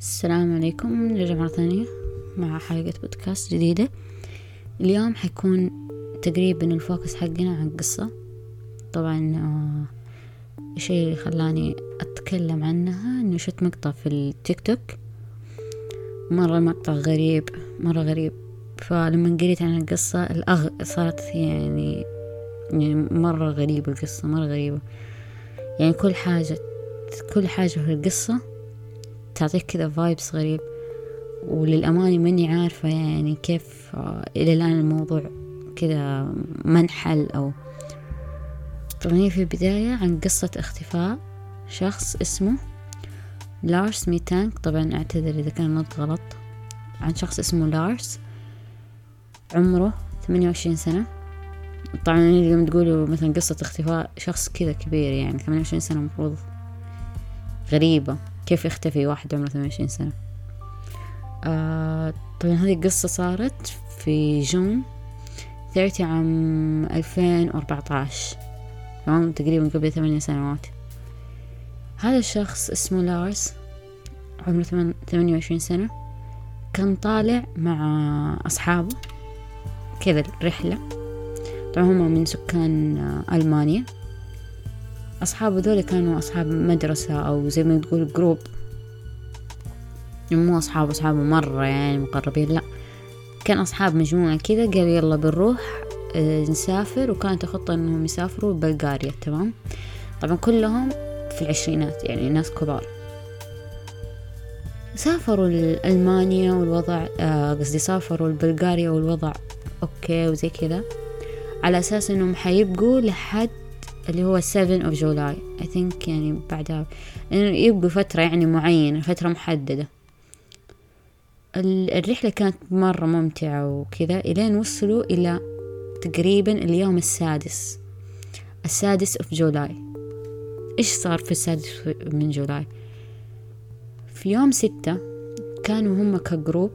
السلام عليكم. نرجع مرة ثانية مع حلقة بودكاست جديدة. اليوم حيكون تقريبا الفوكس حقنا عن قصة. طبعا آه، الشيء اللي خلاني أتكلم عنها إنه شفت مقطع في التيك توك. مرة مقطع غريب مرة غريب. فلما قريت عن القصة الأغ صارت يعني يعني مرة غريبة القصة مرة غريبة. يعني كل حاجة كل حاجة في القصة تعطيك كذا vibes غريب. وللأمانة ماني عارفة يعني كيف آه، إلى الآن الموضوع كذا منحل أو. طبعا في البداية عن قصة اختفاء شخص اسمه لارس ميتانك. طبعا أعتذر إذا كان نطق غلط. عن شخص اسمه لارس. عمره ثمانية وعشرين سنة. طبعا اليوم تقولوا مثلا قصة اختفاء شخص كذا كبير يعني ثمانية وعشرين سنة مفروض غريبة. كيف يختفي واحد عمره ثمانية وعشرين سنة. آه طبعا هذه القصة صارت في جون ثيرتي عام ألفين وأربعة عشر تمام؟ تقريبا قبل ثمانية سنوات. هذا الشخص اسمه لارس عمره ثمانية وعشرين سنة. كان طالع مع أصحابه كذا رحلة. طبعا هم من سكان ألمانيا. أصحابه ذول كانوا أصحاب مدرسة أو زي ما تقول جروب مو أصحاب أصحابه مرة يعني مقربين لأ. كان أصحاب مجموعة كذا قال يلا بنروح آه، نسافر وكانت الخطة إنهم يسافروا بلغاريا تمام؟ طبعا كلهم في العشرينات يعني ناس كبار. سافروا لألمانيا والوضع آه، قصدي سافروا لبلغاريا والوضع okay وزي كذا على أساس إنهم حيبقوا لحد اللي هو 7 of July. I think يعني بعدها. إنه يبقوا فترة يعني معينة فترة محددة. الرحلة كانت مرة ممتعة وكذا إلين وصلوا إلى تقريبا اليوم السادس. السادس of July إيش صار في السادس من July في يوم ستة كانوا هم ك group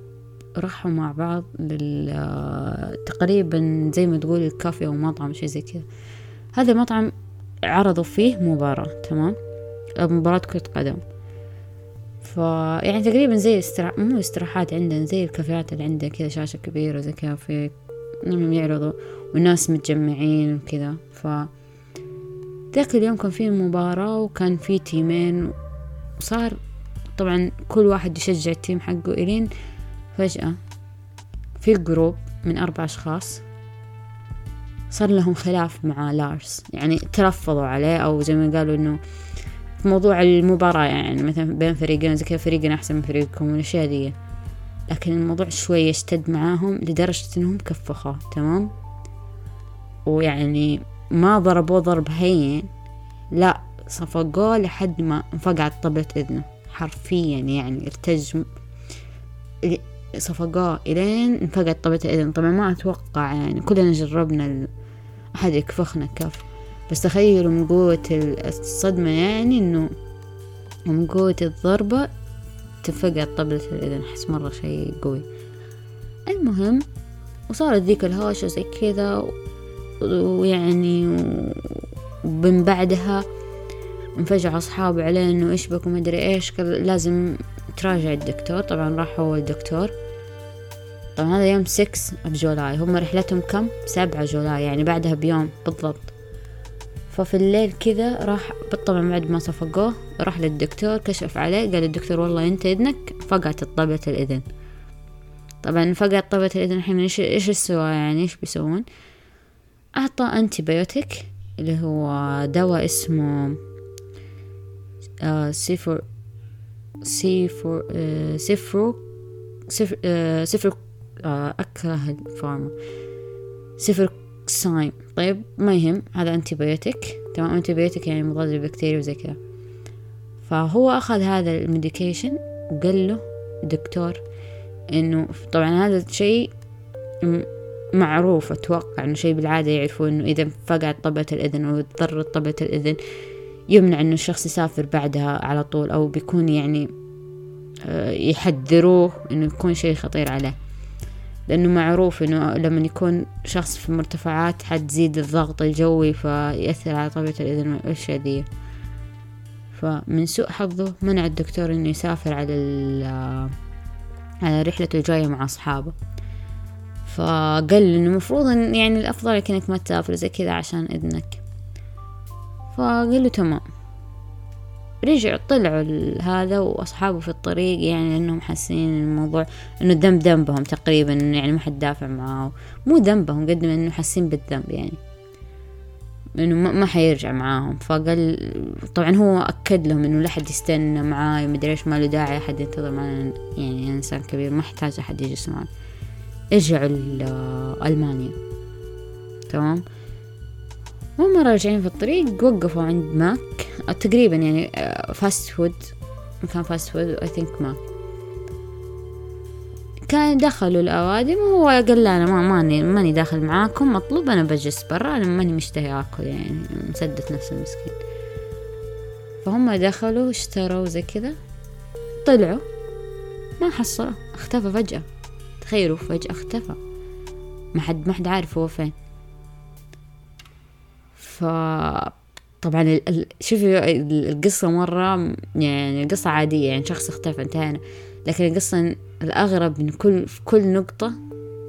راحوا مع بعض لل تقريبا زي ما تقول الكافي أو مطعم شي زي كذا. هذا المطعم عرضوا فيه مباراة تمام؟ مباراة كرة قدم. ف يعني تقريبا زي استرا... مو استراحات عندنا زي الكافيهات اللي عندنا كذا شاشة كبيرة زي كافي انهم يعرضوا والناس متجمعين وكذا. ف ذاك اليوم كان في مباراة وكان في team ين وصار طبعا كل واحد يشجع ال team حقه إلين فجأة في ال group من أربع أشخاص. صار لهم خلاف مع لارس. يعني ترافسوا عليه أو زي ما قالوا إنه في موضوع المباراة يعني مثلا بين فريقين زي كذا فريقنا أحسن من فريقكم والأشياء دي لكن الموضوع شوية اشتد معاهم لدرجة إنهم كفخوه تمام؟ ويعني ما ضربوه ضرب هين لا صفقوه لحد ما انفقعت طبلة إذنه. حرفيا يعني ارتج صفقوه إلين انفقعت طبلة الإذن طبعا ما أتوقع يعني كلنا جربنا أحد يكفخنا كف. بس تخيلوا من قوة الصدمة يعني إنه من قوة الضربة تفقع طبلة الإذن. أحس مرة شي قوي. المهم وصارت ذيك الهوشة زي كذا ويعني ومن بعدها انفجع أصحابه عليه إنه إيش بك ومدري إيش. لازم تراجع الدكتور. طبعا راح هو الدكتور. طبعا هذا يوم 6 جولاي هم رحلتهم كم؟ سبعة جولاي يعني بعدها بيوم بالضبط. ففي الليل كذا راح بالطبع بعد ما صفقوه راح للدكتور كشف عليه قال الدكتور والله أنت إذنك فقعت طبلة الإذن. طبعا فقعت طبلة الإذن الحين إيش إيش سوى يعني؟ إيش بيسوون؟ أعطى antibiotic اللي هو دواء اسمه آه cefur cefur آه cefuro cefur آه cefur أكره ال pharma. cefuroxime طيب ما يهم هذا antibiotic تمام antibiotic يعني مضاد للبكتيريا وزي كذا. فهو أخذ هذا ال medication وقال له الدكتور إنه طبعا هذا الشيء معروف أتوقع إنه شيء بالعادة يعرفوا إنه إذا فقعت طبلة الإذن أو اضطرت طبلة الإذن يمنع إنه الشخص يسافر بعدها على طول أو بيكون يعني آه، يحذروه إنه يكون شيء خطير عليه. لأنه معروف إنه لما يكون شخص في مرتفعات حتزيد الضغط الجوي فيأثر على طبيعة الإذن والأشياء دي فمن سوء حظه منع الدكتور إنه يسافر على على رحلته الجاية مع أصحابه. فقال إنه المفروض يعني الأفضل لك إنك ما تسافر زي كذا عشان إذنك. فقال له تمام. رجع طلعوا هذا وأصحابه في الطريق يعني إنهم حاسين الموضوع إنه الذنب ذنبهم تقريبا يعني ما حد دافع معاه. مو ذنبهم قد ما إنه حاسين بالذنب يعني. إنه ما حيرجع معاهم. فقال طبعا هو أكد لهم إنه لا حد يستنى معاي مدري إيش ما له داعي أحد ينتظر معنا يعني إنسان كبير ما يحتاج أحد يجلس معنا رجعوا ألمانيا. تمام؟ وهم راجعين في الطريق وقفوا عند ماك. تقريبا يعني fast food مكان fast food I think ماك. كان دخلوا الأوادم وهو قال لا أنا ما ماني ماني داخل معاكم مطلوب أنا بجلس برا أنا ماني مشتهي آكل يعني مسدت نفس المسكين. فهم دخلوا اشتروا زي كذا طلعوا. ما حصلوا اختفى فجأة. تخيلوا فجأة اختفى. ما حد ما حد عارف هو فين. ف طبعا شوفي القصة مرة يعني القصة عادية يعني شخص اختفى انتهينا لكن القصة الأغرب من كل في كل نقطة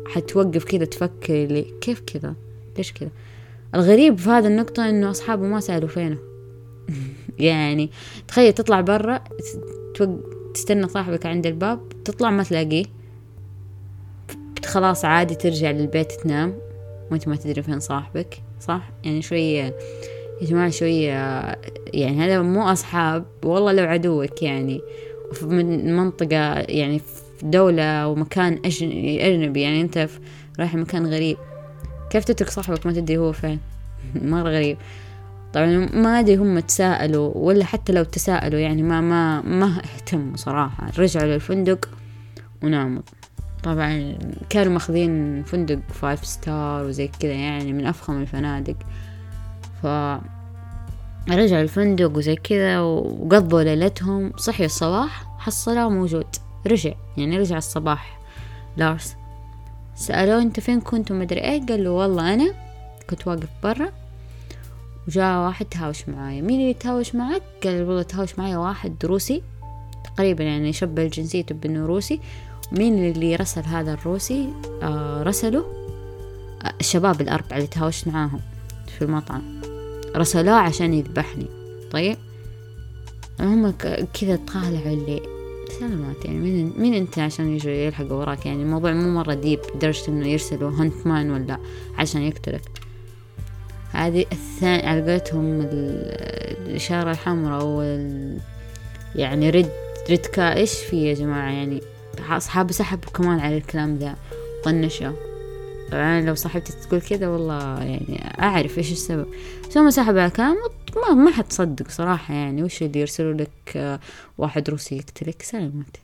حتوقف كذا تفكر لي كيف كذا؟ ليش كذا؟ الغريب في هذه النقطة إنه أصحابه ما سألوا فينه. يعني تخيل تطلع برا تستنى صاحبك عند الباب تطلع ما تلاقيه. خلاص عادي ترجع للبيت تنام وأنت ما تدري فين صاحبك. صح؟ يعني شوية يا جماعة شوية يعني هذا مو أصحاب والله لو عدوك يعني من منطقة يعني في دولة ومكان أجنبي يعني أنت رايح مكان غريب. كيف تترك صاحبك؟ ما تدري هو فين. مرة غريب. طبعا ما أدري هم تساءلوا ولا حتى لو تساءلوا يعني ما ما ما اهتموا صراحة. رجعوا للفندق وناموا. طبعا كانوا ماخذين فندق five star وزي كذا يعني من أفخم الفنادق. ف رجعوا الفندق وزي كذا وقضوا ليلتهم. صحي الصباح حصلوه موجود. رجع يعني رجع الصباح. لارس سألوه أنت فين كنت ومدري إيه. قال له والله أنا كنت واقف برا. وجاء واحد تهاوش معايا. مين اللي تهاوش معك قال والله تهاوش معايا واحد روسي. تقريبا يعني شبه جنسيته بانه روسي. مين اللي رسل هذا الروسي؟ آه رسله آه الشباب الأربعة اللي تهاوشت معاهم في المطعم. رسلوه عشان يذبحني. طيب؟ هم كذا طالعوا اللي سلامات يعني مين مين أنت عشان يجي يلحق وراك؟ يعني الموضوع مو مرة ديب لدرجة إنه يرسلوا هانت مان ولا عشان يقتلك. هذه الثاني على قولتهم الإشارة الحمراء وال يعني رد رد كا إيش في يا جماعة يعني؟ أصحابي سحبوا كمان على الكلام ذا طنشوا. طبعا لو صاحبتي تقول كذا والله يعني أعرف إيش السبب. بس هم سحبوا على الكلام ما ما حتصدق صراحة يعني. وش اللي يرسلوا لك آه، واحد روسي يقتلك؟ سلامت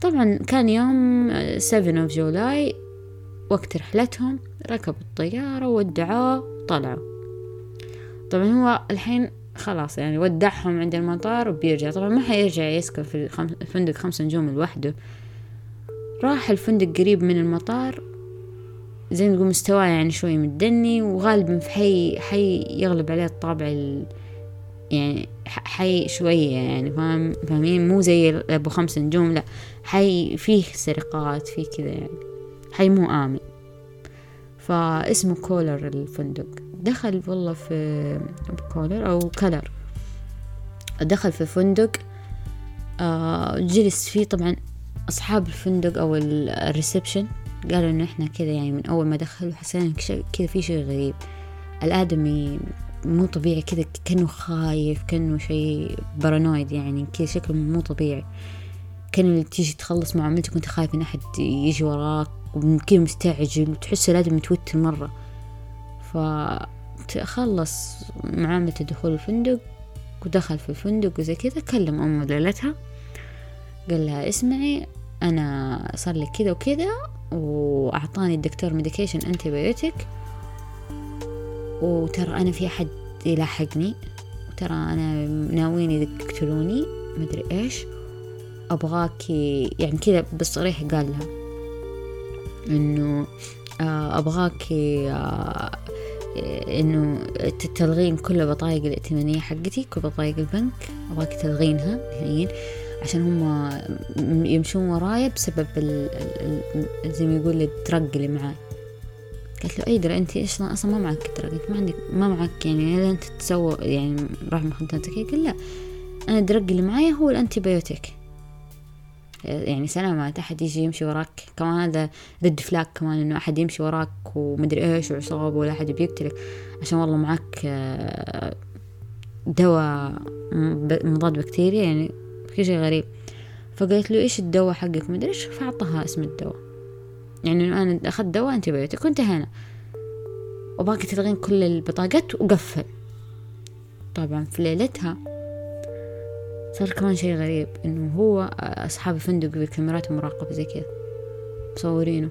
طبعا كان يوم 7 of July وقت رحلتهم ركبوا الطيارة ودعوه وطلعوا طبعا هو الحين خلاص يعني ودعهم عند المطار وبيرجع. طبعا ما حيرجع يسكن في الفندق خمسة نجوم لوحده. راح الفندق قريب من المطار زي ما نقول مستواه يعني شوي متدني وغالبا في حي حي يغلب عليه الطابع ال يعني حي شوية يعني فاهم؟ فاهمين؟ مو زي أبو خمس نجوم لا. حي فيه سرقات فيه كذا يعني. حي مو آمن. فاسمه كولر الفندق. دخل والله في كولر أو كلر. دخل في فندق آه جلس فيه طبعا أصحاب الفندق أو ال reception قالوا إنه إحنا كذا يعني من أول ما دخلوا حسينا كذا في شيء غريب. الآدمي مو طبيعي كذا كأنه خايف كأنه شيء paranoid يعني كذا شكله مو طبيعي. كان تيجي تخلص معاملتك وأنت خايف إن أحد يجي وراك وكذا مستعجل وتحس الآدمي متوتر مرة. فخلص معاملة دخول الفندق ودخل في الفندق وزي كذا كلم أمه ليلتها قال لها اسمعي أنا صار لي كذا وكذا وأعطاني الدكتور medication antibiotic وترى أنا في أحد يلاحقني وترى أنا ناويين يقتلوني مدري إيش. أبغاكي يعني كذا بالصريح قال لها إنه آه، أبغاكي آه، إنه تلغين كل البطايق الائتمانية حقتي كل بطايق البنك أبغاك تلغينها الحين عشان هم يمشون ورايا بسبب ال ال زي ما يقول الدرق اللي معاي. قالت له أي درا أنت إيش أصلا ما معك أنت ما عندك ما معك يعني اذا أنت تسوى يعني راح مخدرات قال لا أنا الدرق اللي معايا هو الأنتي بايوتيك يعني سلامات أحد يجي يمشي وراك. كمان هذا رد فلاك كمان إنه أحد يمشي وراك ومدري إيش وعصابة ولا أحد بيقتلك. عشان والله معك آه، دواء مضاد بكتيريا يعني في شيء غريب. فقالت له إيش الدواء حقك؟ مدري إيش فأعطاها اسم الدواء. يعني أنا أخذت دواء أنتي بيوتك وانتهينا. وباقي تلغين كل البطاقات وقفل. طبعا في ليلتها صار كمان شي غريب إنه هو أصحاب الفندق بكاميرات مراقبة زي كذا مصورينه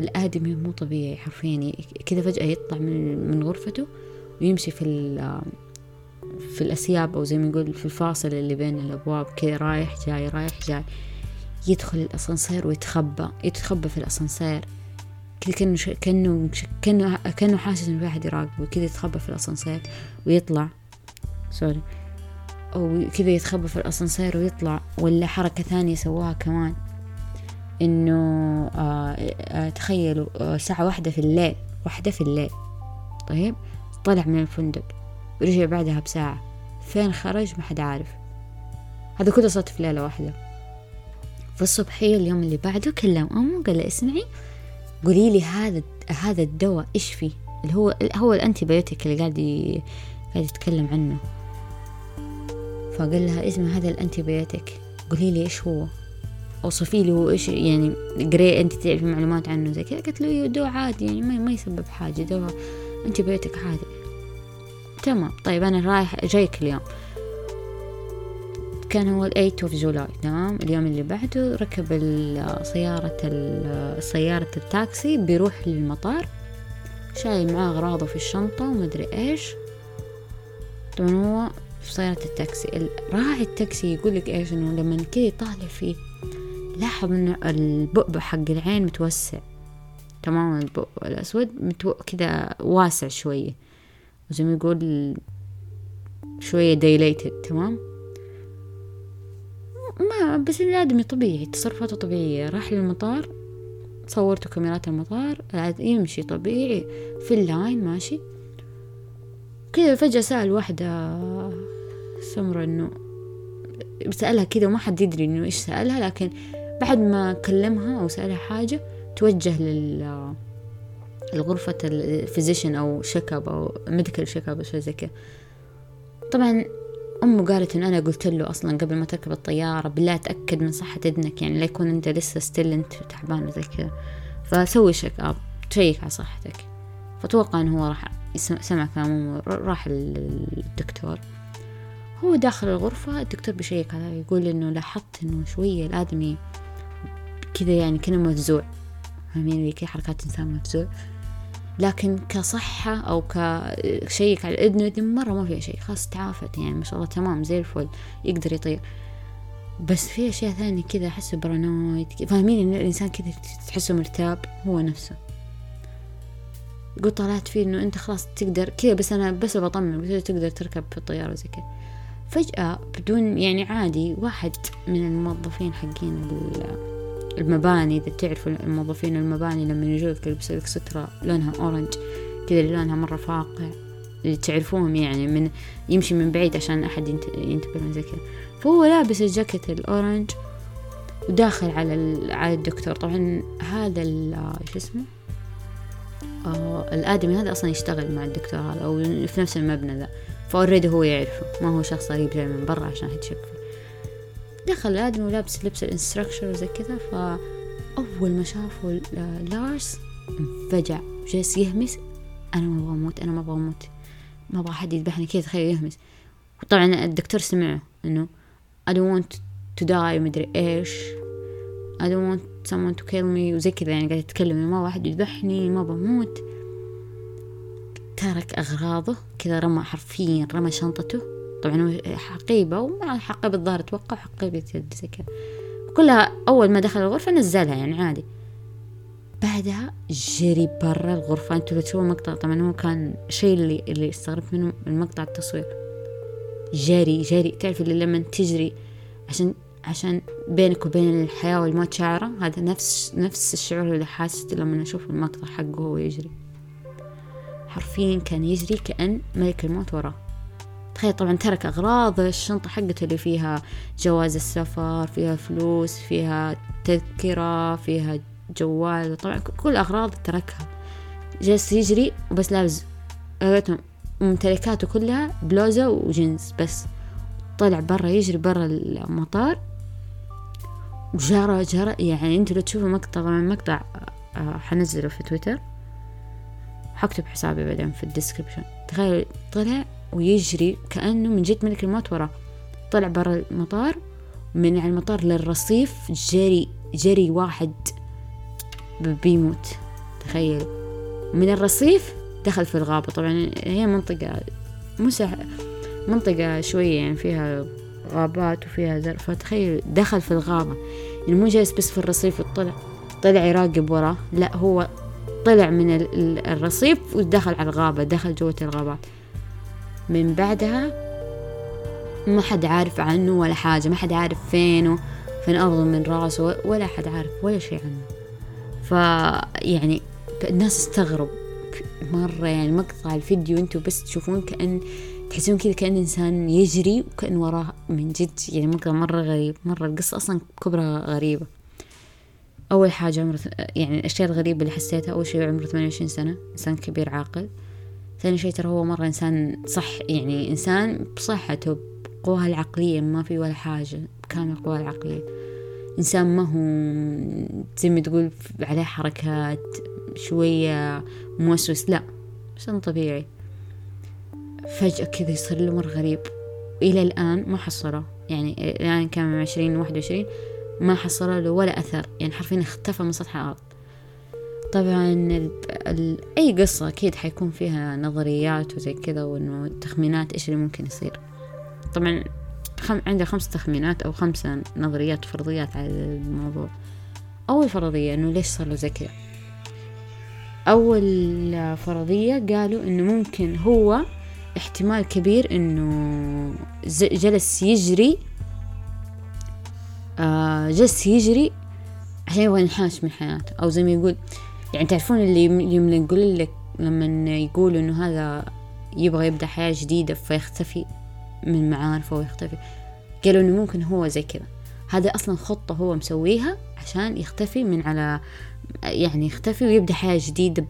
الآدمي مو طبيعي حرفيا كذا فجأة يطلع من من غرفته ويمشي في في الأسياب أو زي ما نقول في الفاصل اللي بين الأبواب كذا رايح جاي رايح جاي يدخل الأسانسير ويتخبى يتخبى في الأسانسير كذا كأنه. كأنه. كأنه كأنه حاسس إنه في أحد يراقبه كذا يتخبى في الأسانسير ويطلع سوري أو كذا يتخبى في الأسانسير ويطلع ولا حركة ثانية سواها كمان. إنه آه آه تخيلوا آه ساعة واحدة في الليل واحدة في الليل. طيب طلع من الفندق ورجع بعدها بساعة. فين خرج؟ ما حد عارف. هذا كله صار في ليلة واحدة. في الصبحية اليوم اللي بعده كلم أمه قال لها اسمعي قولي لي هذا هذا الدواء إيش فيه؟ اللي هو هو الأنتي بايوتيك اللي قاعد قاعد يتكلم عنه. فقال لها اسمع هذا ال antibiotic قولي لي إيش هو؟ أوصفي لي هو إيش يعني قري أنت تعرفي معلومات عنه زي كذا. قلت له إيه، دواء عادي يعني ما, يسبب حاجة دواء antibiotic عادي. تمام. طيب أنا رايح جايك اليوم. كان هو ال eight of July تمام. اليوم اللي بعده ركب سيارة سيارة التاكسي بيروح للمطار. شايل معاه أغراضه في الشنطة ومدري إيش. طبعا هو سيارة التاكسي. راعي التاكسي يقول لك إيش إنه لما كذا يطالع فيه لاحظ إنه البؤبؤ حق العين متوسع. تماما البؤبؤ الأسود متو... كذا واسع شوية. وزي ما يقول شوية dilated تمام؟ ما بس الآدمي طبيعي تصرفاته طبيعية. راح للمطار صورته كاميرات المطار يمشي طبيعي في ال line ماشي. كذا فجأة سأل واحدة سمرة إنه سألها كذا وما حد يدري إنه إيش سألها لكن بعد ما كلمها أو سألها حاجة توجه لل الغرفة ال physician أو check up أو medical check up أو زي كذا. طبعا أمه قالت إن أنا قلت له أصلا قبل ما تركب الطيارة بالله تأكد من صحة إذنك يعني لا يكون أنت لسه still أنت تعبان وزي كذا. فسوي شيك أب تشيك على صحتك. فتوقع إنه هو راح سمع كلام أمه راح للدكتور. هو داخل الغرفة الدكتور بيشيك عليه يقول إنه لاحظت إنه شوية الآدمي كذا يعني كأنه مفزوع. فاهمين؟ كيف حركات إنسان مفزوع. لكن كصحة أو كشيك على إذنه مرة ما فيها شيء. خلاص تعافت يعني ما شاء الله تمام زي الفل يقدر يطير. بس في أشياء ثانية كذا أحسه برانويد فاهمين؟ إن الإنسان كذا تحسه مرتاب هو نفسه. قلت طلعت فيه إنه أنت خلاص تقدر كذا بس أنا بس بطمن بس تقدر تركب في الطيارة زي كذا. فجأة بدون يعني عادي واحد من الموظفين حقين المباني إذا تعرفوا الموظفين المباني لما يجولك يلبسوا لك سترة لونها أورنج كذا لونها مرة فاقع. اللي تعرفوهم يعني من يمشي من بعيد عشان أحد ينتبه من زي كذا. فهو لابس الجاكيت ال orange وداخل على على الدكتور. طبعا هذا شو اسمه؟ آه الآدمي هذا أصلا يشتغل مع الدكتور هذا أو في نفس المبنى ذا. ف already هو يعرفه. ما هو شخص غريب جاي من برا عشان يت check فيه دخل الآدمي ولابس لبس ال instructor وزي كذا فأول ما شافوا لارس انفجع جالس يهمس. أنا ما أبغى أموت أنا ما أبغى أموت. ما أبغى حد يذبحني كذا تخيل يهمس. وطبعا الدكتور سمعه إنه I don't want to die مدري إيش. I don't want someone to kill me وزي كذا يعني قاعد يتكلم ما واحد يذبحني ما بموت ترك أغراضه كذا رمى حرفيا رمى شنطته. طبعا حقيبة ومع حقيبة الظهر أتوقع حقيبة يد زي كذا. كلها أول ما دخل الغرفة نزلها يعني عادي. بعدها جري برا الغرفة. أنتوا لو تشوفوا المقطع طبعا هو كان شيء اللي اللي استغربت منه المقطع التصوير. جري جري. تعرف اللي لما تجري عشان عشان بينك وبين الحياة والموت شعرة؟ هذا نفس نفس الشعور اللي حاسته لما أشوف المقطع حقه وهو يجري. حرفيا كان يجري كأن ملك الموت وراه. تخيل طبعا ترك أغراض الشنطة حقته اللي فيها جواز السفر فيها فلوس فيها تذكرة فيها جوال طبعا كل أغراض تركها. جالس يجري وبس لابس ممتلكاته كلها بلوزة وجينز بس. طلع برا يجري برا المطار وجرى جرى. يعني أنتوا لو تشوفوا مقطع طبعا مقطع آه، حنزله في تويتر. حكتب حسابي بعدين في ال description تخيل طلع ويجري كأنه من جد ملك الموت وراه. طلع برا المطار من على المطار للرصيف جري جري واحد بيموت. تخيل. من الرصيف دخل في الغابة. طبعا هي منطقة مسح منطقة شوية يعني فيها غابات وفيها زرع. فتخيل دخل في الغابة. يعني مو جالس بس في الرصيف وطلع. طلع يراقب وراه. لا هو طلع من الرصيف ودخل على الغابة دخل جوة الغابات من بعدها ما حد عارف عنه ولا حاجة ما حد عارف فينه فين أرضه من راسه ولا حد عارف ولا شيء عنه. فيعني الناس استغرب مرة يعني مقطع الفيديو أنتوا بس تشوفون كأن تحسون كذا كأن إنسان يجري وكأن وراه من جد يعني مقطع مرة غريب مرة القصة أصلا كبرى غريبة. أول حاجة عمره يعني الأشياء الغريبة اللي حسيتها أول شيء عمره ثمانية وعشرين سنة إنسان كبير عاقل. ثاني شيء ترى هو مرة إنسان صح يعني إنسان بصحته بقوها العقلية ما في ولا حاجة بكامل قواه العقلية. إنسان ما هو زي ما تقول عليه حركات شوية موسوس لا إنسان طبيعي. فجأة كذا يصير له مرة غريب. إلى الآن ما حصله. يعني الآن كان عشرين واحد وعشرين. ما حصل له ولا أثر. يعني حرفيا اختفى من سطح الأرض. طبعا. أي قصة أكيد حيكون فيها نظريات وزي كذا وإنه تخمينات إيش اللي ممكن يصير. طبعا خم... عنده خمس تخمينات أو خمسة نظريات وفرضيات على الموضوع. أول فرضية إنه ليش صار له زي كذا؟ أول فرضية قالوا إنه ممكن هو احتمال كبير إنه جلس يجري آه جلس يجري عشان يبغى ينحاش من حياته. أو زي ما يقول يعني تعرفون اللي يوم يقول لك لما يقولوا إنه هذا يبغى يبدأ حياة جديدة فيختفي من معارفه ويختفي. قالوا إنه ممكن هو زي كذا. هذا أصلا خطة هو مسويها عشان يختفي من على يعني يختفي ويبدأ حياة جديدة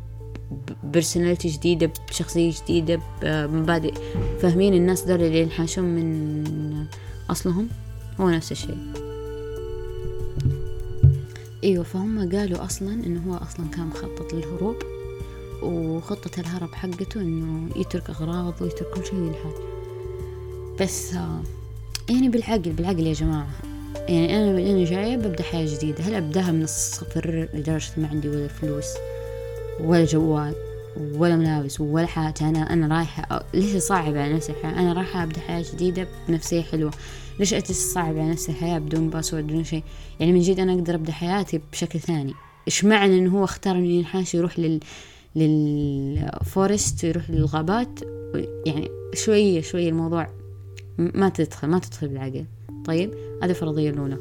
بيرسوناليتي جديدة بشخصية جديدة بمبادئ فاهمين الناس دول اللي ينحاشون من أصلهم؟ هو نفس الشيء. إيوه فهم قالوا أصلا انه هو أصلا كان مخطط للهروب وخطة الهرب حقته إنه يترك أغراض ويترك كل شيء وينحاش بس يعني بالعقل بالعقل يا جماعة. يعني أنا من أنا جاية ببدأ حياة جديدة. هل أبدأها من الصفر لدرجة ما عندي ولا فلوس ولا جوال؟ ولا ملابس ولا حاجة. أنا أنا رايحة ليش أصعب على نفسي الحياة؟ أنا رايحة أبدأ حياة جديدة بنفسية حلوة. ليش أتصعب على نفسي الحياة بدون password بدون شيء؟ يعني من جد أنا أقدر أبدأ حياتي بشكل ثاني. إيش معنى إنه هو اختار إنه ينحاش يروح لل لل forest يروح للغابات؟ يعني شوية شوية الموضوع ما تدخل ما تدخل بالعقل. طيب هذه الفرضية الأولى.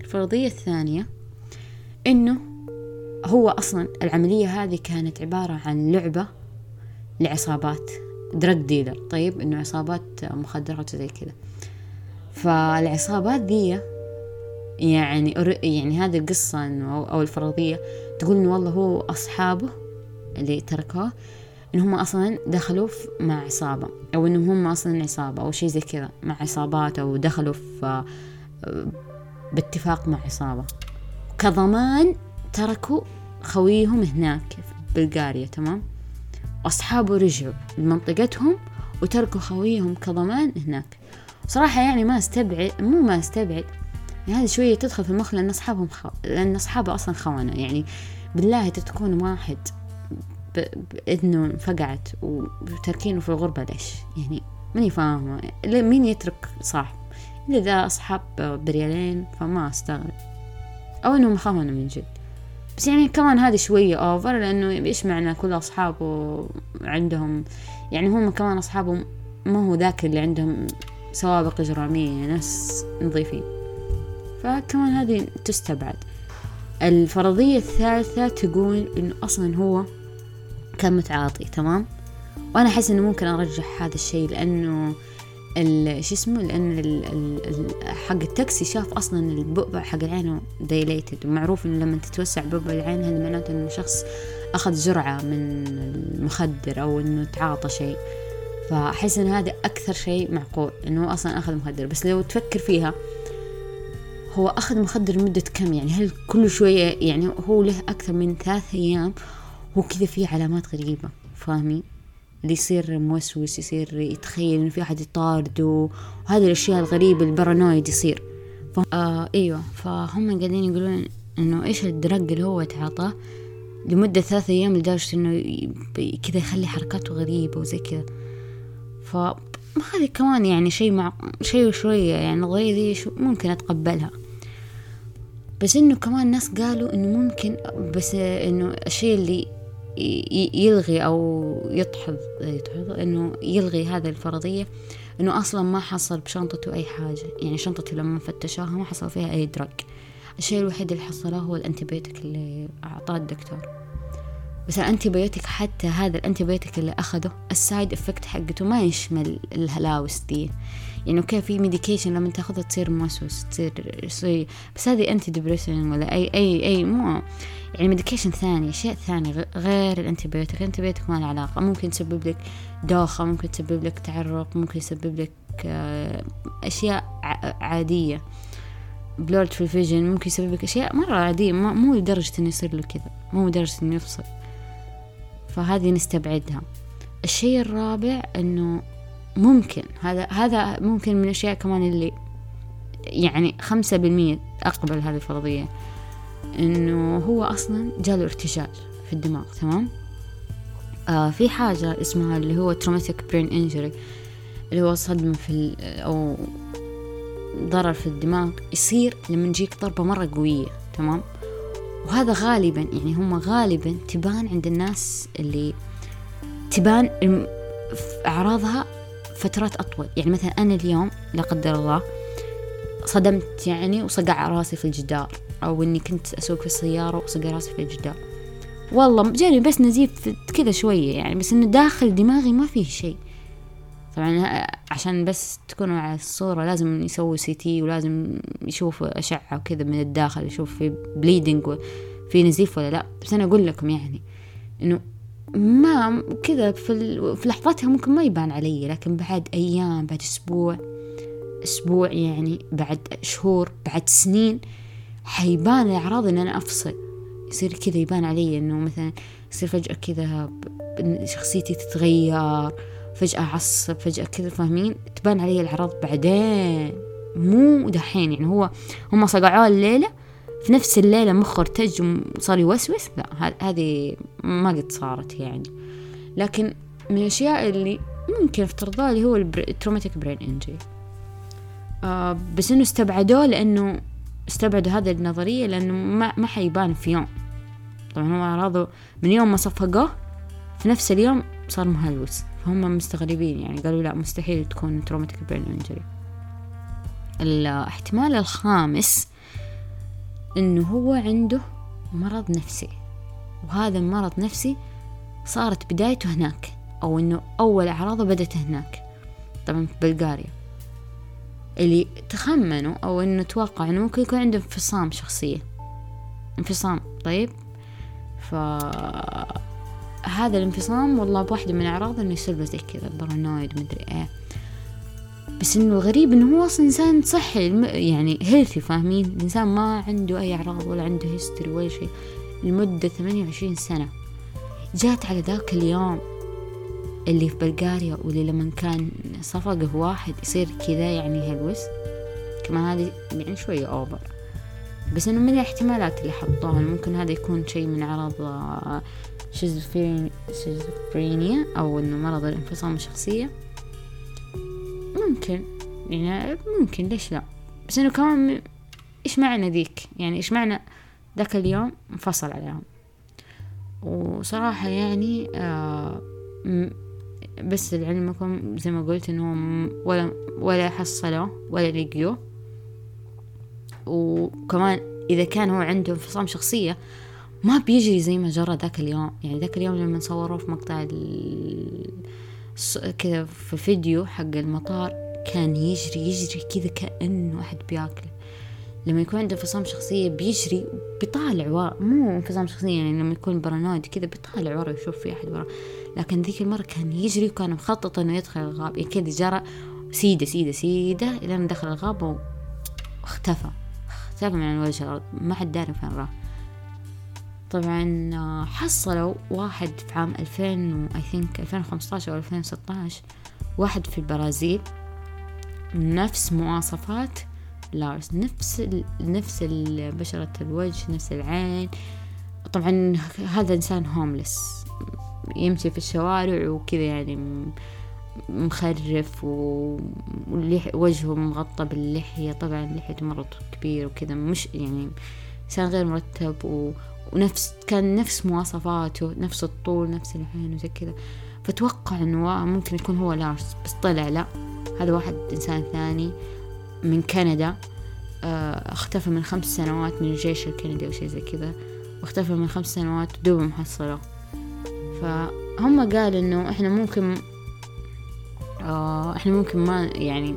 الفرضية الثانية إنه هو أصلا العملية هذه كانت عبارة عن لعبة لعصابات دراج ديلر طيب إنه عصابات مخدرات وزي كذا. فالعصابات دي يعني يعني هذه القصة إنه أو الفرضية تقول إنه والله هو أصحابه اللي تركوه إن هم أصلا دخلوا مع عصابة أو إنهم هم أصلا عصابة أو شيء زي كذا مع عصابات أو دخلوا في باتفاق مع عصابة. كضمان تركوا خويهم هناك في بلغاريا تمام؟ أصحابه رجعوا لمنطقتهم وتركوا خويهم كضمان هناك. صراحة يعني ما استبعد مو ما استبعد يعني هذه شوية تدخل في المخ لأن أصحابهم خو... لأن أصحابه أصلا خونة يعني بالله تكون واحد بإذنه انفقعت وتركينه في الغربة ليش؟ يعني ماني فاهمة. مين يترك صاحب؟ إذا أصحاب بريالين فما أستغرب. أو إنهم خونة من جد. بس يعني كمان هذه شوية اوفر لأنه إيش معنى كل أصحابه عندهم؟ يعني هم كمان أصحابه ما هو ذاك اللي عندهم سوابق إجرامية ناس نظيفين. فكمان هذه تستبعد. الفرضية الثالثة تقول إنه أصلا هو كان متعاطي تمام؟ وأنا أحس إنه ممكن أرجح هذا الشيء لأنه شو اسمه لأن ال ال حق التاكسي شاف أصلا البؤبع حق عينه dilated ومعروف إنه لما تتوسع بؤبع العين هذا معناته إنه شخص أخذ جرعة من المخدر أو إنه تعاطى شيء. فأحس إن هذا أكثر شيء معقول إنه أصلا أخذ مخدر. بس لو تفكر فيها هو أخذ مخدر مدة كم؟ يعني هل كل شوية يعني هو له أكثر من ثلاث أيام هو كذا فيه علامات غريبة فاهمين اللي يصير موسوس يصير يتخيل إن في أحد يطارده. وهذه الأشياء الغريبة البارانويد يصير. ف... آه أيوة. فهم قاعدين يقولون إنه إيش الدرج اللي هو تعاطاه لمدة ثلاثة أيام لدرجة إنه كذا يخلي حركاته غريبة وزي كذا. فهذه كمان يعني شيء مع شيء شوية يعني نظرية ذي شو ممكن أتقبلها. بس إنه كمان ناس قالوا إنه ممكن بس إنه الشيء اللي يلغي أو يدحض يدحض إنه يلغي هذه الفرضية إنه أصلا ما حصل بشنطته أي حاجة. يعني شنطته لما فتشوها ما حصل فيها أي drug الشيء الوحيد اللي حصله هو ال antibiotic اللي أعطاه الدكتور. بس ال antibiotic حتى هذا ال antibiotic اللي أخذه ال side effect حقته ما يشمل الهلاوس دي. يعني okay في medication لما تاخذها تصير موسوس تصير شيء بس هذه anti depression ولا اي اي أي مو. يعني medication ثاني أشياء ثانية غير ال antibiotic ال antibiotic ما له علاقة. ممكن تسبب لك دوخة ممكن تسبب لك تعرق ممكن يسبب لك آه، أشياء عادية. blurred في ال vision ممكن يسبب لك أشياء مرة عادية مو لدرجة إنه يصير له كذا. مو لدرجة إنه يفصل. فهذه نستبعدها. الشيء الرابع إنه ممكن هذا هذا ممكن من الأشياء كمان اللي يعني خمسة بالمية أقبل هذه الفرضية. إنه هو أصلا جاله ارتجاج في الدماغ تمام؟ آه في حاجة اسمها اللي هو traumatic brain injury اللي هو صدمة في أو ضرر في الدماغ يصير لما تجيك ضربة مرة قوية تمام؟ وهذا غالبا يعني هم غالبا تبان عند الناس اللي تبان أعراضها فترات أطول. يعني مثلا أنا اليوم لا قدر الله صدمت يعني وصقع راسي في الجدار أو إني كنت أسوق في السيارة وصقع راسي في الجدار. والله جاني بس نزيف كذا شوية يعني بس إنه داخل دماغي ما فيه شيء. طبعا عشان بس تكونوا على الصورة لازم يسوي CT ولازم يشوف أشعة وكذا من الداخل يشوف في bleeding في نزيف ولا لا. بس أنا أقول لكم يعني إنه ما كذا في, في لحظتها ممكن ما يبان علي لكن بعد أيام بعد أسبوع أسبوع يعني بعد شهور بعد سنين حيبان الأعراض إن أنا أفصل. يصير كذا يبان علي إنه مثلا يصير فجأة كذا شخصيتي تتغير. فجأة أعصب فجأة كذا فاهمين؟ تبان علي الأعراض بعدين. مو دحين يعني هو هم صقعوه الليلة في نفس الليلة مخه ارتج وصار يوسوس؟ لا هذه ما قد صارت يعني. لكن من الأشياء اللي ممكن افترضها اللي هو ال traumatic brain injury بس إنه استبعدوه لأنه استبعدوا هذه النظرية لأنه ما, ما حيبان في يوم. طبعا هو أعراضه من يوم ما صفقوه في نفس اليوم صار مهلوس. فهم مستغربين يعني قالوا لا مستحيل تكون traumatic brain injury الاحتمال الخامس إنه هو عنده مرض نفسي وهذا المرض نفسي صارت بدايته هناك أو إنه أول أعراضه بدت هناك. طبعا في بلغاريا. اللي تخمنوا أو إنه توقع إنه ممكن يكون عنده انفصام شخصية انفصام طيب؟ ف هذا الانفصام والله بواحدة من أعراضه إنه يصير زي كذا بارانويد مدري إيه. بس إنه الغريب إنه هو أصلا إنسان صحي يعني healthy فاهمين؟ الإنسان ما عنده أي أعراض ولا عنده history ولا شيء لمدة ثمانية وعشرين سنة. جات على ذاك اليوم اللي في بلغاريا واللي لما كان صفقه واحد يصير كذا يعني هلوس كمان هذه يعني شوية over بس إنه من الاحتمالات اللي حطوها ممكن هذا يكون شيء من أعراض شيزوفرينيا أو إنه مرض الانفصام الشخصية. ممكن. يعني ممكن ليش لا؟ بس إنه كمان إيش معنى ذيك؟ يعني إيش معنى ذاك اليوم انفصل عليهم؟ وصراحة يعني آه بس لعلمكم زي ما قلت انهم ولا ولا حصلوا ولا لقيوه. وكمان إذا كان هو عنده انفصام شخصية ما بيجري زي ما جرى ذاك اليوم. يعني ذاك اليوم لما صوروا في مقطع كذا في فيديو حق المطار كان يجري يجري كذا كأنه أحد بياكله. لما يكون عنده انفصام شخصية بيجري بيطالع ورا. مو انفصام شخصية يعني لما يكون برانويد كذا بيطالع ورا يشوف في أحد ورا لكن ذيك المرة كان يجري وكان مخطط إنه يدخل الغاب. يعني كذا جرى سيدة سيدة سيدة إلى دخل الغابة واختفى اختفى من وجه الأرض. ما حد داري فين راح. طبعا آه، حصلوا واحد في عام ألفين I think ألفين وخمسطعش أو ألفين وستاش واحد في البرازيل نفس مواصفات لارس نفس نفس بشرة الوجه نفس العين. طبعا هذا إنسان هوملس يمشي في الشوارع وكذا يعني مخرف ووجهه مغطى باللحية. طبعا لحيته مرة كبير وكذا مش يعني إنسان غير مرتب و... ونفس كان نفس مواصفاته نفس الطول نفس العين وزي كذا. فتوقع إنه ممكن يكون هو لارس بس طلع لا. هذا واحد إنسان ثاني من كندا آه، اختفى من خمس سنوات من الجيش الكندي أو شيء زي كذا. واختفى من خمس سنوات دوب محصلة. فهم قال إنه إحنا ممكن آه إحنا ممكن ما يعني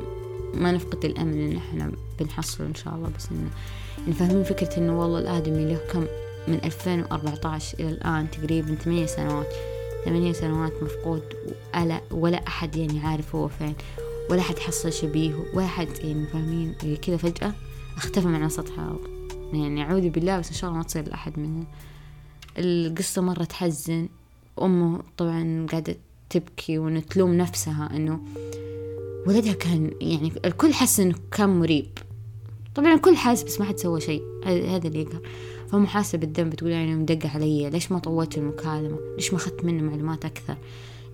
ما نفقد الامل إن إحنا بنحصله إن شاء الله بس انه فاهمين فكرة إنه والله الآدمي له كم من 2014 إلى الآن تقريبا ثمانية سنوات. ثمانية سنوات مفقود ولا, ولا أحد يعني عارف هو فين ولا أحد حصل شبيهه ولا أحد يعني فاهمين. كذا فجأة اختفى من على سطح الأرض يعني أعوذ بالله بس إن شاء الله ما تصير لأحد منهم. القصة مرة تحزن. أمه طبعا قاعدة تبكي وإنه تلوم نفسها إنه ولدها كان يعني الكل حس إنه كان مريب. طبعا الكل حاس بس ما حد سوى شيء. هذا اللي يقهر. فمو حاسة بالذنب تقول يعني مدق علي ليش ما طولت المكالمة؟ ليش ما أخذت منه معلومات أكثر؟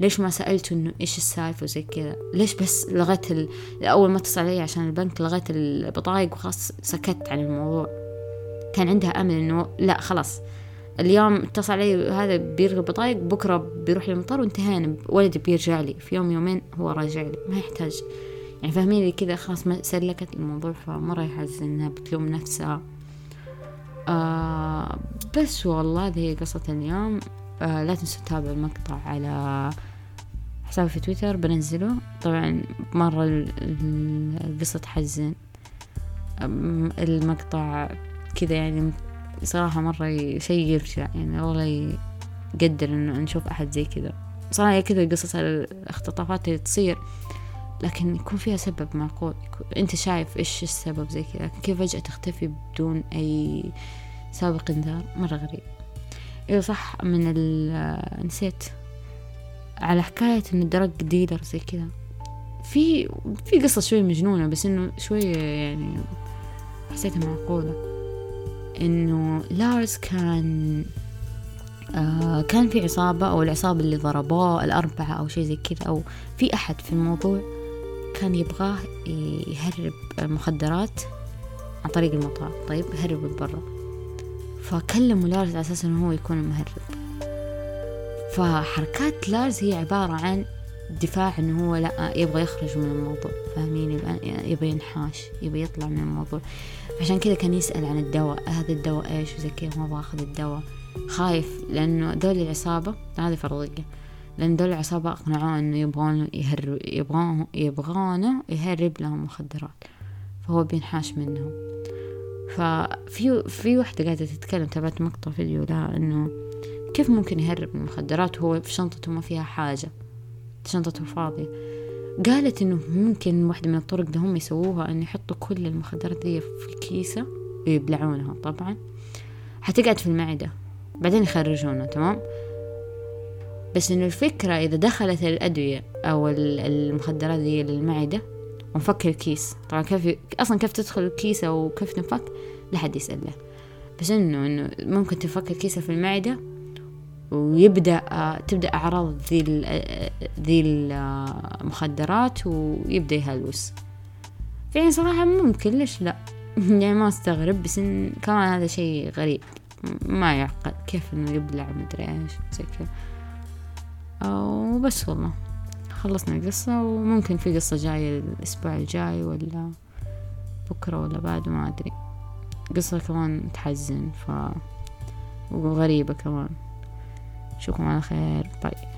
ليش ما سألته إنه إيش السالفة وزي كذا؟ ليش بس لغيت ال... أول ما اتصل علي عشان البنك لغيت البطايق وخلاص سكت عن الموضوع. كان عندها أمل إنه لا خلاص. اليوم اتصل علي هذا بيلغي البطايق بكرة بيروح للمطار وانتهينا. ولدي بيرجع لي. في يوم يومين هو راجع لي. ما يحتاج. يعني فاهمين كذا؟ خلاص ما سلكت الموضوع فمرة يحزن إنها بتلوم نفسها. آه بس والله هذه هي قصة اليوم آه لا تنسوا تتابعوا المقطع على حسابي في تويتر بنزله طبعا مرة القصة تحزن. المقطع كذا يعني صراحة مرة شيء يرجع يعني والله يقدر إنه نشوف أحد زي كذا. صراحة كذا قصص الاختطافات اللي تصير لكن يكون فيها سبب معقول. أنت شايف إيش السبب زي كذا؟ كيف فجأة تختفي بدون أي سابق إنذار؟ مرة غريب. أيوه صح من ال نسيت. على حكاية ان ال drug dealer زي كذا. في في قصة شوي مجنونة بس إنه شوية يعني حسيتها معقولة. إنه لارس كان آه كان في عصابة أو العصابة اللي ضربوه الأربعة أو شيء زي كذا أو في أحد في الموضوع. كان يبغاه يهرب مخدرات عن طريق المطار. طيب هرب برا. فكلموا لارس على أساس إنه هو يكون المهرب فحركات لارز هي عبارة عن دفاع إنه هو لا يبغى يخرج من الموضوع. فاهمين؟ يبغى ينحاش يبغى يطلع من الموضوع. عشان كذا كان يسأل عن الدواء. هذا الدواء إيش؟ وزي كذا ما باخذ الدواء. خايف لأنه دول العصابة هذه فرضية. لأن دول العصابة أقنعوه إنه يبغون يهرب يبغون يبغونه يهرب لهم مخدرات فهو بينحاش منهم. ففي في وحدة قاعدة تتكلم تابعت مقطع فيديو لها إنه كيف ممكن يهرب من المخدرات وهو في شنطته ما فيها حاجة شنطته فاضية. قالت إنه ممكن واحدة من الطرق اللي هم يسووها إنه يحطوا كل المخدرات دي في الكيسة ويبلعونها طبعا. حتقعد في المعدة بعدين يخرجونها تمام؟ بس إنه الفكرة إذا دخلت الأدوية أو المخدرات دي للمعدة ونفك الكيس. طبعا كيف أصلا كيف تدخل الكيس أو كيف نفك؟ لا حد يسأله. بس إنه إنه ممكن تفك الكيسة في المعدة ويبدأ تبدأ أعراض ذي ذي المخدرات ويبدأ يهلوس. فين صراحة ممكن ليش لا؟ يعني ما أستغرب بس إن كمان هذا شيء غريب. ما يعقل. كيف إنه يبلع مدري إيش زي كذا. وبس والله. خلصنا القصة وممكن في قصة جاية الأسبوع الجاي ولا بكرة ولا بعد ما أدري. قصة كمان تحزن ف وغريبة كمان. أشوفكم على خير. باي